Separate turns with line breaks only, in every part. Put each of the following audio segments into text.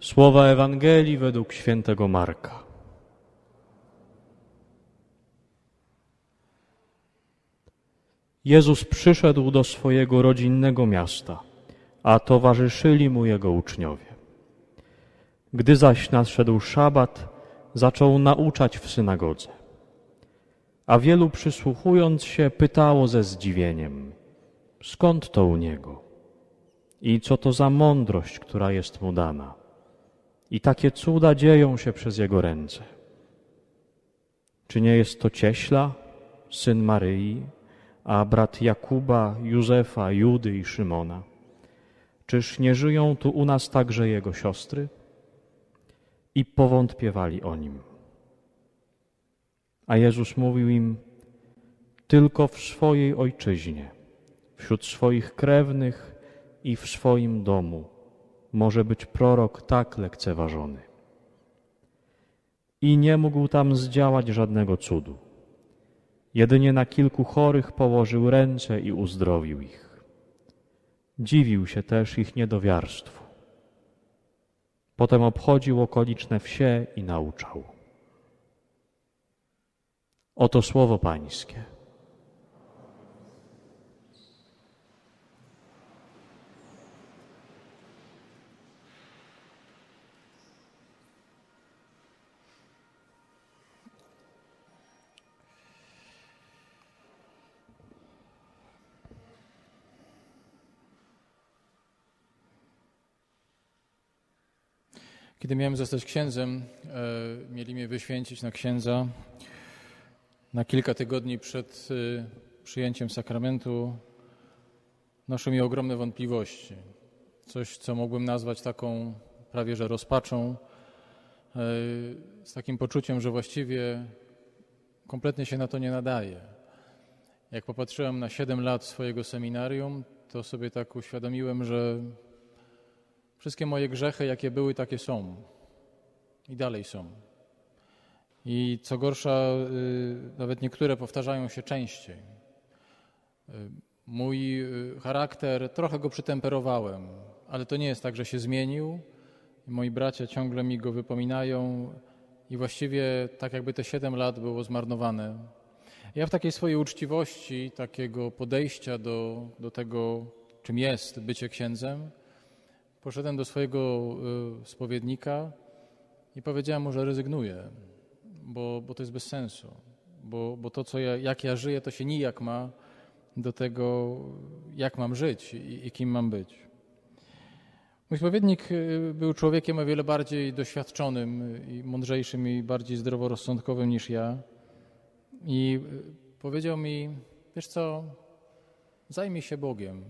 Słowa Ewangelii według świętego Marka. Jezus przyszedł do swojego rodzinnego miasta, a towarzyszyli mu jego uczniowie. Gdy zaś nadszedł szabat, zaczął nauczać w synagodze. A wielu przysłuchując się pytało ze zdziwieniem, skąd to u niego i co to za mądrość, która jest mu dana. I takie cuda dzieją się przez jego ręce. Czy nie jest to cieśla, syn Maryi, a brat Jakuba, Józefa, Judy i Szymona? Czyż nie żyją tu u nas także jego siostry? I powątpiewali o nim. A Jezus mówił im, tylko w swojej ojczyźnie, wśród swoich krewnych i w swoim domu może być prorok tak lekceważony. I nie mógł tam zdziałać żadnego cudu. Jedynie na kilku chorych położył ręce i uzdrowił ich. Dziwił się też ich niedowiarstwu. Potem obchodził okoliczne wsie i nauczał. Oto słowo Pańskie.
Kiedy miałem zostać księdzem, e, mieli mnie wyświęcić na księdza. Na kilka tygodni przed e, przyjęciem sakramentu noszą mi ogromne wątpliwości. Coś, co mógłbym nazwać taką prawie że rozpaczą, e, z takim poczuciem, że właściwie kompletnie się na to nie nadaje. Jak popatrzyłem na 7 lat swojego seminarium, to sobie tak uświadomiłem, że Wszystkie moje grzechy, jakie były, takie są. I dalej są. I co gorsza, y, nawet niektóre powtarzają się częściej. Y, mój y, charakter, trochę go przytemperowałem, ale to nie jest tak, że się zmienił. Moi bracia ciągle mi go wypominają i właściwie tak jakby te siedem lat było zmarnowane. Ja w takiej swojej uczciwości, takiego podejścia do, do tego, czym jest bycie księdzem, Poszedłem do swojego y, spowiednika i powiedziałem mu, że rezygnuję, bo, bo to jest bez sensu. Bo, bo to, co ja, jak ja żyję, to się nijak ma do tego, jak mam żyć i, i kim mam być. Mój spowiednik y, był człowiekiem o wiele bardziej doświadczonym i mądrzejszym i bardziej zdroworozsądkowym niż ja. I y, powiedział mi, wiesz co, zajmij się Bogiem,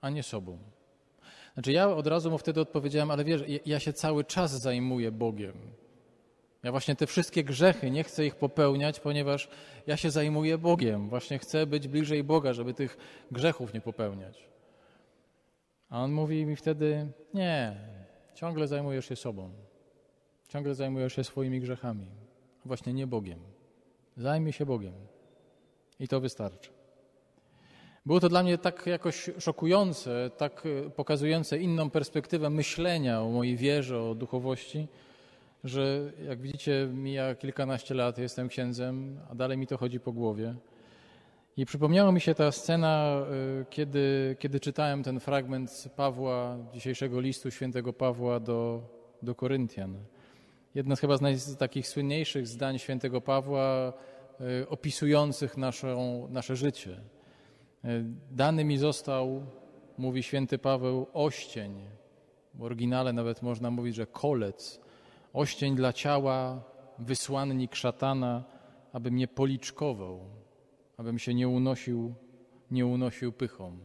a nie sobą. Znaczy ja od razu mu wtedy odpowiedziałem, ale wiesz, ja się cały czas zajmuję Bogiem. Ja właśnie te wszystkie grzechy nie chcę ich popełniać, ponieważ ja się zajmuję Bogiem. Właśnie chcę być bliżej Boga, żeby tych grzechów nie popełniać. A on mówi mi wtedy: Nie, ciągle zajmujesz się sobą. Ciągle zajmujesz się swoimi grzechami. Właśnie nie Bogiem. Zajmij się Bogiem. I to wystarczy. Było to dla mnie tak jakoś szokujące, tak e, pokazujące inną perspektywę myślenia o mojej wierze, o duchowości, że jak widzicie, mija kilkanaście lat, jestem księdzem, a dalej mi to chodzi po głowie. I przypomniała mi się ta scena, e, kiedy, kiedy czytałem ten fragment Pawła, dzisiejszego listu świętego Pawła do, do Koryntian. Jedno z chyba z takich słynniejszych zdań świętego Pawła e, opisujących naszą, nasze życie. E, dany mi został, mówi święty Paweł, oścień. W oryginale nawet można mówić, że kolec. Oścień dla ciała, wysłannik szatana, aby mnie policzkował, abym się nie unosił, nie unosił pychą.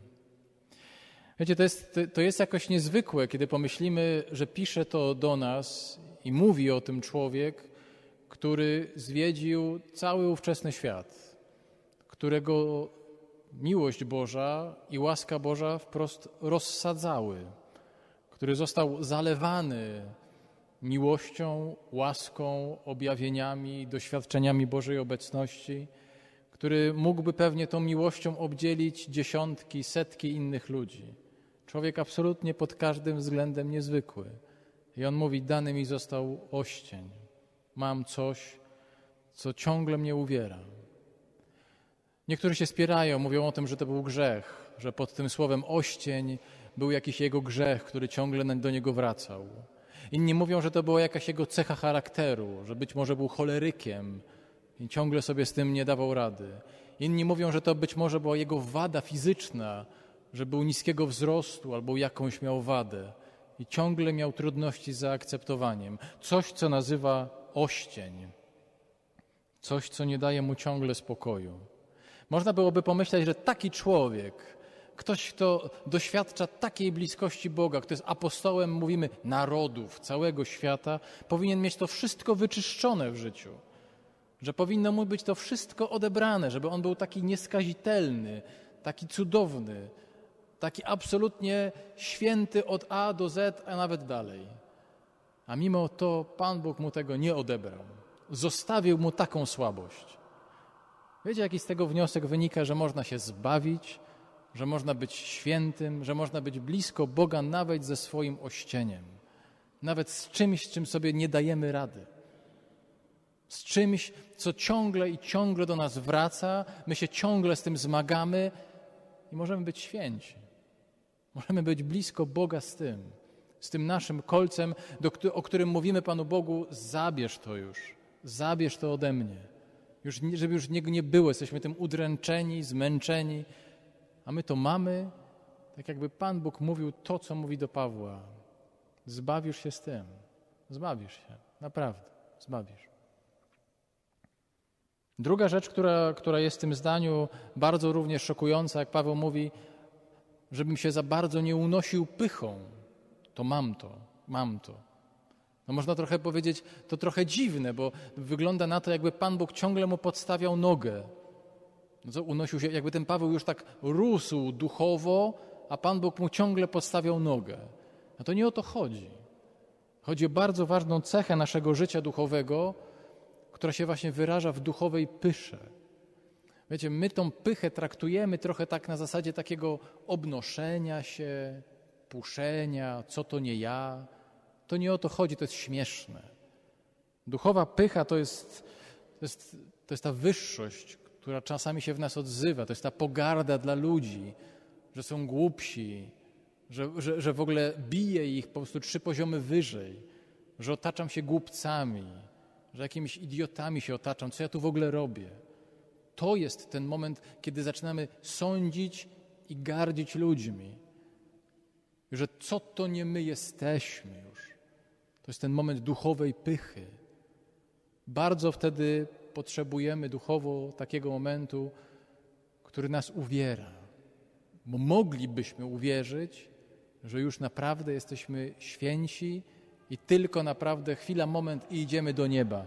Wiecie, to jest, to jest jakoś niezwykłe, kiedy pomyślimy, że pisze to do nas i mówi o tym człowiek, który zwiedził cały ówczesny świat, którego miłość Boża i łaska Boża wprost rozsadzały, który został zalewany miłością, łaską, objawieniami, doświadczeniami Bożej obecności, który mógłby pewnie tą miłością obdzielić dziesiątki, setki innych ludzi. Człowiek absolutnie pod każdym względem niezwykły. I on mówi: Dany mi został oścień. Mam coś, co ciągle mnie uwiera. Niektórzy się spierają, mówią o tym, że to był grzech, że pod tym słowem oścień był jakiś jego grzech, który ciągle do niego wracał. Inni mówią, że to była jakaś jego cecha charakteru, że być może był cholerykiem i ciągle sobie z tym nie dawał rady. Inni mówią, że to być może była jego wada fizyczna, że był niskiego wzrostu albo jakąś miał wadę i ciągle miał trudności z zaakceptowaniem. Coś, co nazywa oścień. Coś, co nie daje mu ciągle spokoju. Można byłoby pomyśleć, że taki człowiek, ktoś, kto doświadcza takiej bliskości Boga, kto jest apostołem, mówimy, narodów, całego świata, powinien mieć to wszystko wyczyszczone w życiu. Że powinno mu być to wszystko odebrane, żeby on był taki nieskazitelny, taki cudowny, taki absolutnie święty od A do Z, a nawet dalej. A mimo to Pan Bóg mu tego nie odebrał. Zostawił mu taką słabość. Wiecie, jaki z tego wniosek wynika, że można się zbawić, że można być świętym, że można być blisko Boga nawet ze swoim ościeniem, nawet z czymś, czym sobie nie dajemy rady. Z czymś, co ciągle i ciągle do nas wraca, my się ciągle z tym zmagamy i możemy być święci. Możemy być blisko Boga z tym, z tym naszym kolcem, do, o którym mówimy Panu Bogu: zabierz to już, zabierz to ode mnie. Już, żeby już niego nie było, jesteśmy tym udręczeni, zmęczeni, a my to mamy, tak jakby Pan Bóg mówił to, co mówi do Pawła. Zbawisz się z tym. Zbawisz się. Naprawdę. Zbawisz. Druga rzecz, która, która jest w tym zdaniu bardzo również szokująca, jak Paweł mówi, żebym się za bardzo nie unosił pychą, to mam to, mam to. No można trochę powiedzieć, to trochę dziwne, bo wygląda na to, jakby Pan Bóg ciągle mu podstawiał nogę. No co, unosił się, jakby ten Paweł już tak rósł duchowo, a Pan Bóg mu ciągle podstawiał nogę. A to nie o to chodzi. Chodzi o bardzo ważną cechę naszego życia duchowego, która się właśnie wyraża w duchowej pysze. Wiecie, my tą pychę traktujemy trochę tak na zasadzie takiego obnoszenia się, puszenia, co to nie ja. To nie o to chodzi, to jest śmieszne. Duchowa pycha to jest, to jest, to jest ta wyższość, która czasami się w nas odzywa. To jest ta pogarda dla ludzi, że są głupsi, że, że, że w ogóle bije ich po prostu trzy poziomy wyżej, że otaczam się głupcami, że jakimiś idiotami się otaczam. Co ja tu w ogóle robię? To jest ten moment, kiedy zaczynamy sądzić i gardzić ludźmi. Że co to nie my jesteśmy już. Jest ten moment duchowej pychy. Bardzo wtedy potrzebujemy duchowo takiego momentu, który nas uwiera. Bo moglibyśmy uwierzyć, że już naprawdę jesteśmy święci i tylko naprawdę chwila, moment i idziemy do nieba.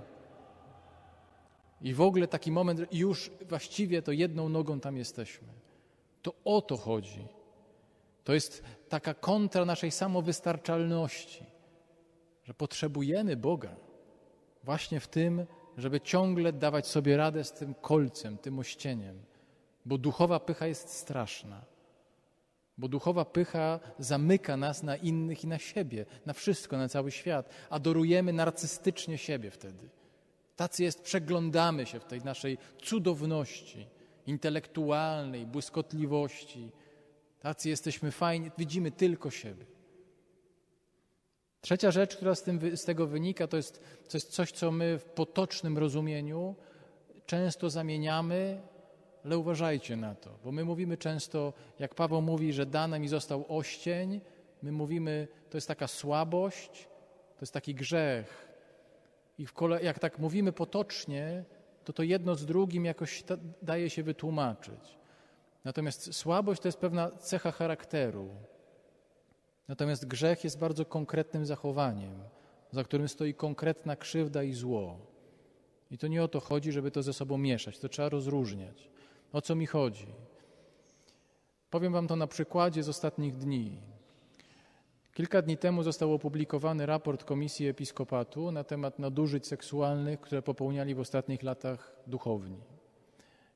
I w ogóle taki moment, już właściwie to jedną nogą tam jesteśmy. To o to chodzi. To jest taka kontra naszej samowystarczalności, że potrzebujemy Boga właśnie w tym, żeby ciągle dawać sobie radę z tym kolcem, tym ościeniem, bo duchowa pycha jest straszna. Bo duchowa pycha zamyka nas na innych i na siebie, na wszystko, na cały świat. Adorujemy narcystycznie siebie wtedy. Tacy jest, przeglądamy się w tej naszej cudowności, intelektualnej, błyskotliwości. Tacy jesteśmy fajni, widzimy tylko siebie. Trzecia rzecz, która z, tym, z tego wynika, to jest, to jest coś, co my w potocznym rozumieniu często zamieniamy, ale uważajcie na to, bo my mówimy często, jak Paweł mówi, że dane mi został oścień, my mówimy, to jest taka słabość, to jest taki grzech. I jak tak mówimy potocznie, to to jedno z drugim jakoś daje się wytłumaczyć. Natomiast słabość to jest pewna cecha charakteru. Natomiast grzech jest bardzo konkretnym zachowaniem, za którym stoi konkretna krzywda i zło. I to nie o to chodzi, żeby to ze sobą mieszać, to trzeba rozróżniać. O co mi chodzi? Powiem Wam to na przykładzie z ostatnich dni. Kilka dni temu został opublikowany raport Komisji Episkopatu na temat nadużyć seksualnych, które popełniali w ostatnich latach duchowni.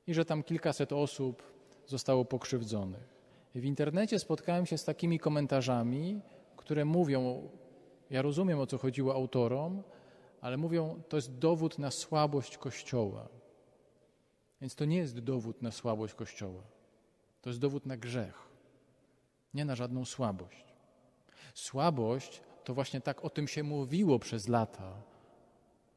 I że tam kilkaset osób zostało pokrzywdzonych. W internecie spotkałem się z takimi komentarzami, które mówią Ja rozumiem, o co chodziło autorom, ale mówią, to jest dowód na słabość Kościoła. Więc to nie jest dowód na słabość Kościoła. To jest dowód na grzech, nie na żadną słabość. Słabość to właśnie tak o tym się mówiło przez lata,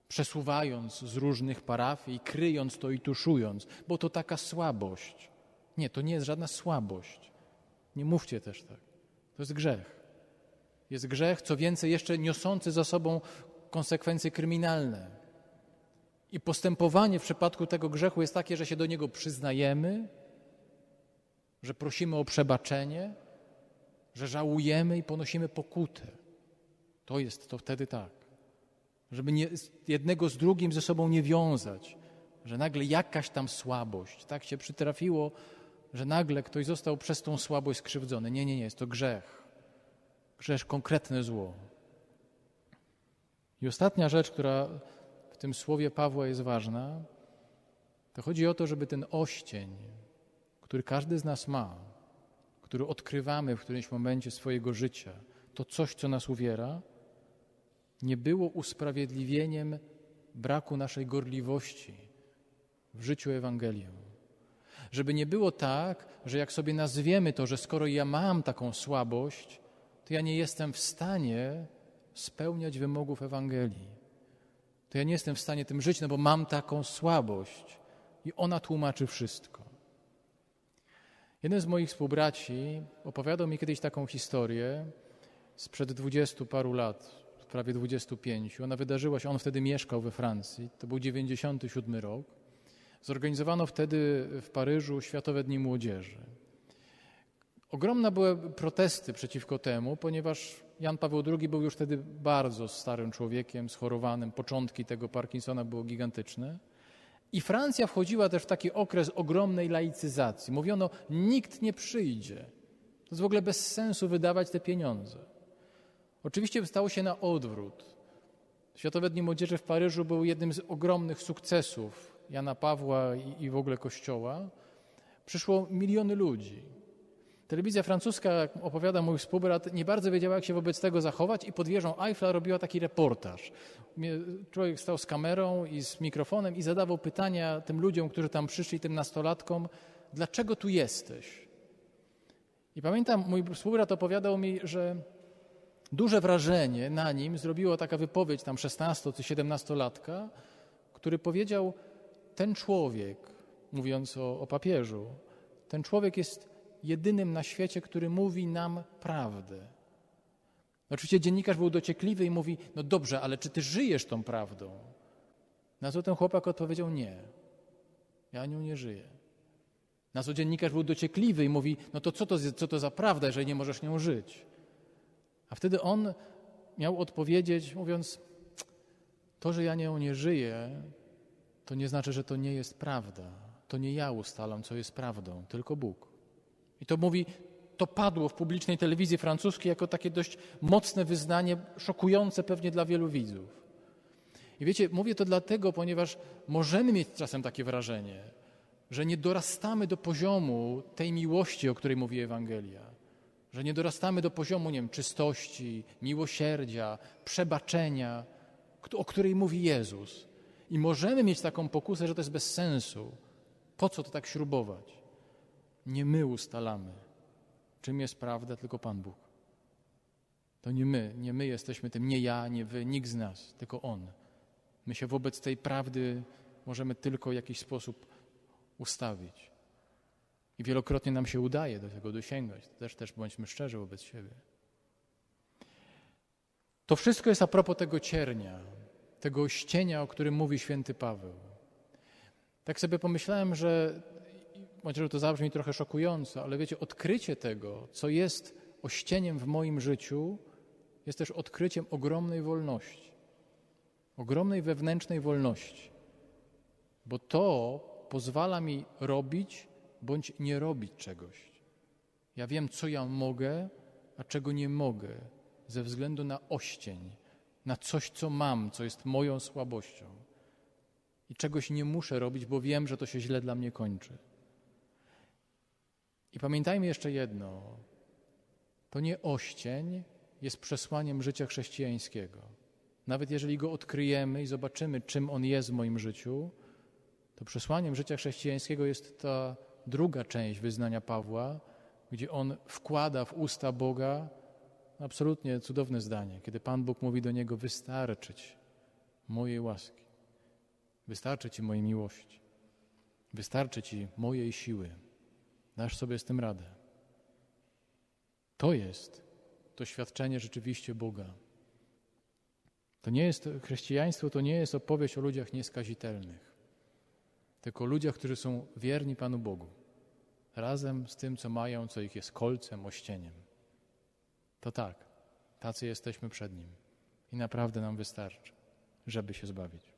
przesuwając z różnych parafii, kryjąc to i tuszując, bo to taka słabość. Nie, to nie jest żadna słabość. Nie mówcie też tak. To jest grzech. Jest grzech, co więcej, jeszcze niosący za sobą konsekwencje kryminalne. I postępowanie w przypadku tego grzechu jest takie, że się do niego przyznajemy, że prosimy o przebaczenie, że żałujemy i ponosimy pokutę. To jest to wtedy tak. Żeby nie, jednego z drugim ze sobą nie wiązać, że nagle jakaś tam słabość, tak się przytrafiło, że nagle ktoś został przez tą słabość skrzywdzony. Nie, nie, nie, jest to grzech. Grzech, konkretne zło. I ostatnia rzecz, która w tym słowie Pawła jest ważna, to chodzi o to, żeby ten oścień, który każdy z nas ma, który odkrywamy w którymś momencie swojego życia, to coś, co nas uwiera, nie było usprawiedliwieniem braku naszej gorliwości w życiu Ewangelią. Żeby nie było tak, że jak sobie nazwiemy to, że skoro ja mam taką słabość, to ja nie jestem w stanie spełniać wymogów Ewangelii. To ja nie jestem w stanie tym żyć, no bo mam taką słabość i ona tłumaczy wszystko. Jeden z moich współbraci opowiadał mi kiedyś taką historię sprzed dwudziestu paru lat, prawie dwudziestu pięciu. Ona wydarzyła się, on wtedy mieszkał we Francji, to był 97 rok. Zorganizowano wtedy w Paryżu Światowe Dni Młodzieży. Ogromne były protesty przeciwko temu, ponieważ Jan Paweł II był już wtedy bardzo starym człowiekiem, schorowanym. Początki tego Parkinsona było gigantyczne. I Francja wchodziła też w taki okres ogromnej laicyzacji. Mówiono, nikt nie przyjdzie. To jest w ogóle bez sensu wydawać te pieniądze. Oczywiście stało się na odwrót. Światowe Dni Młodzieży w Paryżu był jednym z ogromnych sukcesów Jana Pawła i, i w ogóle Kościoła. Przyszło miliony ludzi. Telewizja francuska, jak opowiada mój współbrat, nie bardzo wiedziała, jak się wobec tego zachować i pod wieżą Eiffla robiła taki reportaż. Człowiek stał z kamerą i z mikrofonem i zadawał pytania tym ludziom, którzy tam przyszli, tym nastolatkom, dlaczego tu jesteś? I pamiętam, mój współbrat opowiadał mi, że duże wrażenie na nim zrobiła taka wypowiedź tam 16 czy 17-latka, który powiedział, ten człowiek, mówiąc o, o papieżu, ten człowiek jest jedynym na świecie, który mówi nam prawdę. Oczywiście dziennikarz był dociekliwy i mówi: No dobrze, ale czy ty żyjesz tą prawdą? Na co ten chłopak odpowiedział: Nie, ja nią nie żyję. Na co dziennikarz był dociekliwy i mówi: No to co to, co to za prawda, jeżeli nie możesz nią żyć? A wtedy on miał odpowiedzieć, mówiąc: To, że ja nią nie żyję, to nie znaczy, że to nie jest prawda. To nie ja ustalam, co jest prawdą, tylko Bóg. I to mówi, to padło w publicznej telewizji francuskiej jako takie dość mocne wyznanie, szokujące pewnie dla wielu widzów. I wiecie, mówię to dlatego, ponieważ możemy mieć czasem takie wrażenie, że nie dorastamy do poziomu tej miłości, o której mówi Ewangelia. Że nie dorastamy do poziomu, nie wiem, czystości, miłosierdzia, przebaczenia, o której mówi Jezus. I możemy mieć taką pokusę, że to jest bez sensu. Po co to tak śrubować? Nie my ustalamy, czym jest prawda, tylko Pan Bóg. To nie my, nie my jesteśmy tym, nie ja, nie wy, nikt z nas, tylko On. My się wobec tej prawdy możemy tylko w jakiś sposób ustawić. I wielokrotnie nam się udaje do tego dosięgać. Też, też bądźmy szczerzy wobec siebie. To wszystko jest a propos tego ciernia, tego ścienia, o którym mówi święty Paweł. Tak sobie pomyślałem, że może to zabrzmi trochę szokująco, ale wiecie, odkrycie tego, co jest ościeniem w moim życiu, jest też odkryciem ogromnej wolności. Ogromnej wewnętrznej wolności. Bo to pozwala mi robić bądź nie robić czegoś. Ja wiem, co ja mogę, a czego nie mogę, ze względu na oścień, na coś, co mam, co jest moją słabością. I czegoś nie muszę robić, bo wiem, że to się źle dla mnie kończy. I pamiętajmy jeszcze jedno. To nie oścień jest przesłaniem życia chrześcijańskiego. Nawet jeżeli go odkryjemy i zobaczymy, czym on jest w moim życiu, to przesłaniem życia chrześcijańskiego jest ta druga część wyznania Pawła, gdzie on wkłada w usta Boga absolutnie cudowne zdanie, kiedy Pan Bóg mówi do niego: Wystarczyć mojej łaski, wystarczy ci mojej miłości, wystarczy ci mojej siły. Dasz sobie z tym radę. To jest doświadczenie rzeczywiście Boga. To nie jest chrześcijaństwo, to nie jest opowieść o ludziach nieskazitelnych, tylko o ludziach, którzy są wierni Panu Bogu, razem z tym, co mają, co ich jest kolcem, ościeniem. To tak, tacy jesteśmy przed Nim i naprawdę nam wystarczy, żeby się zbawić.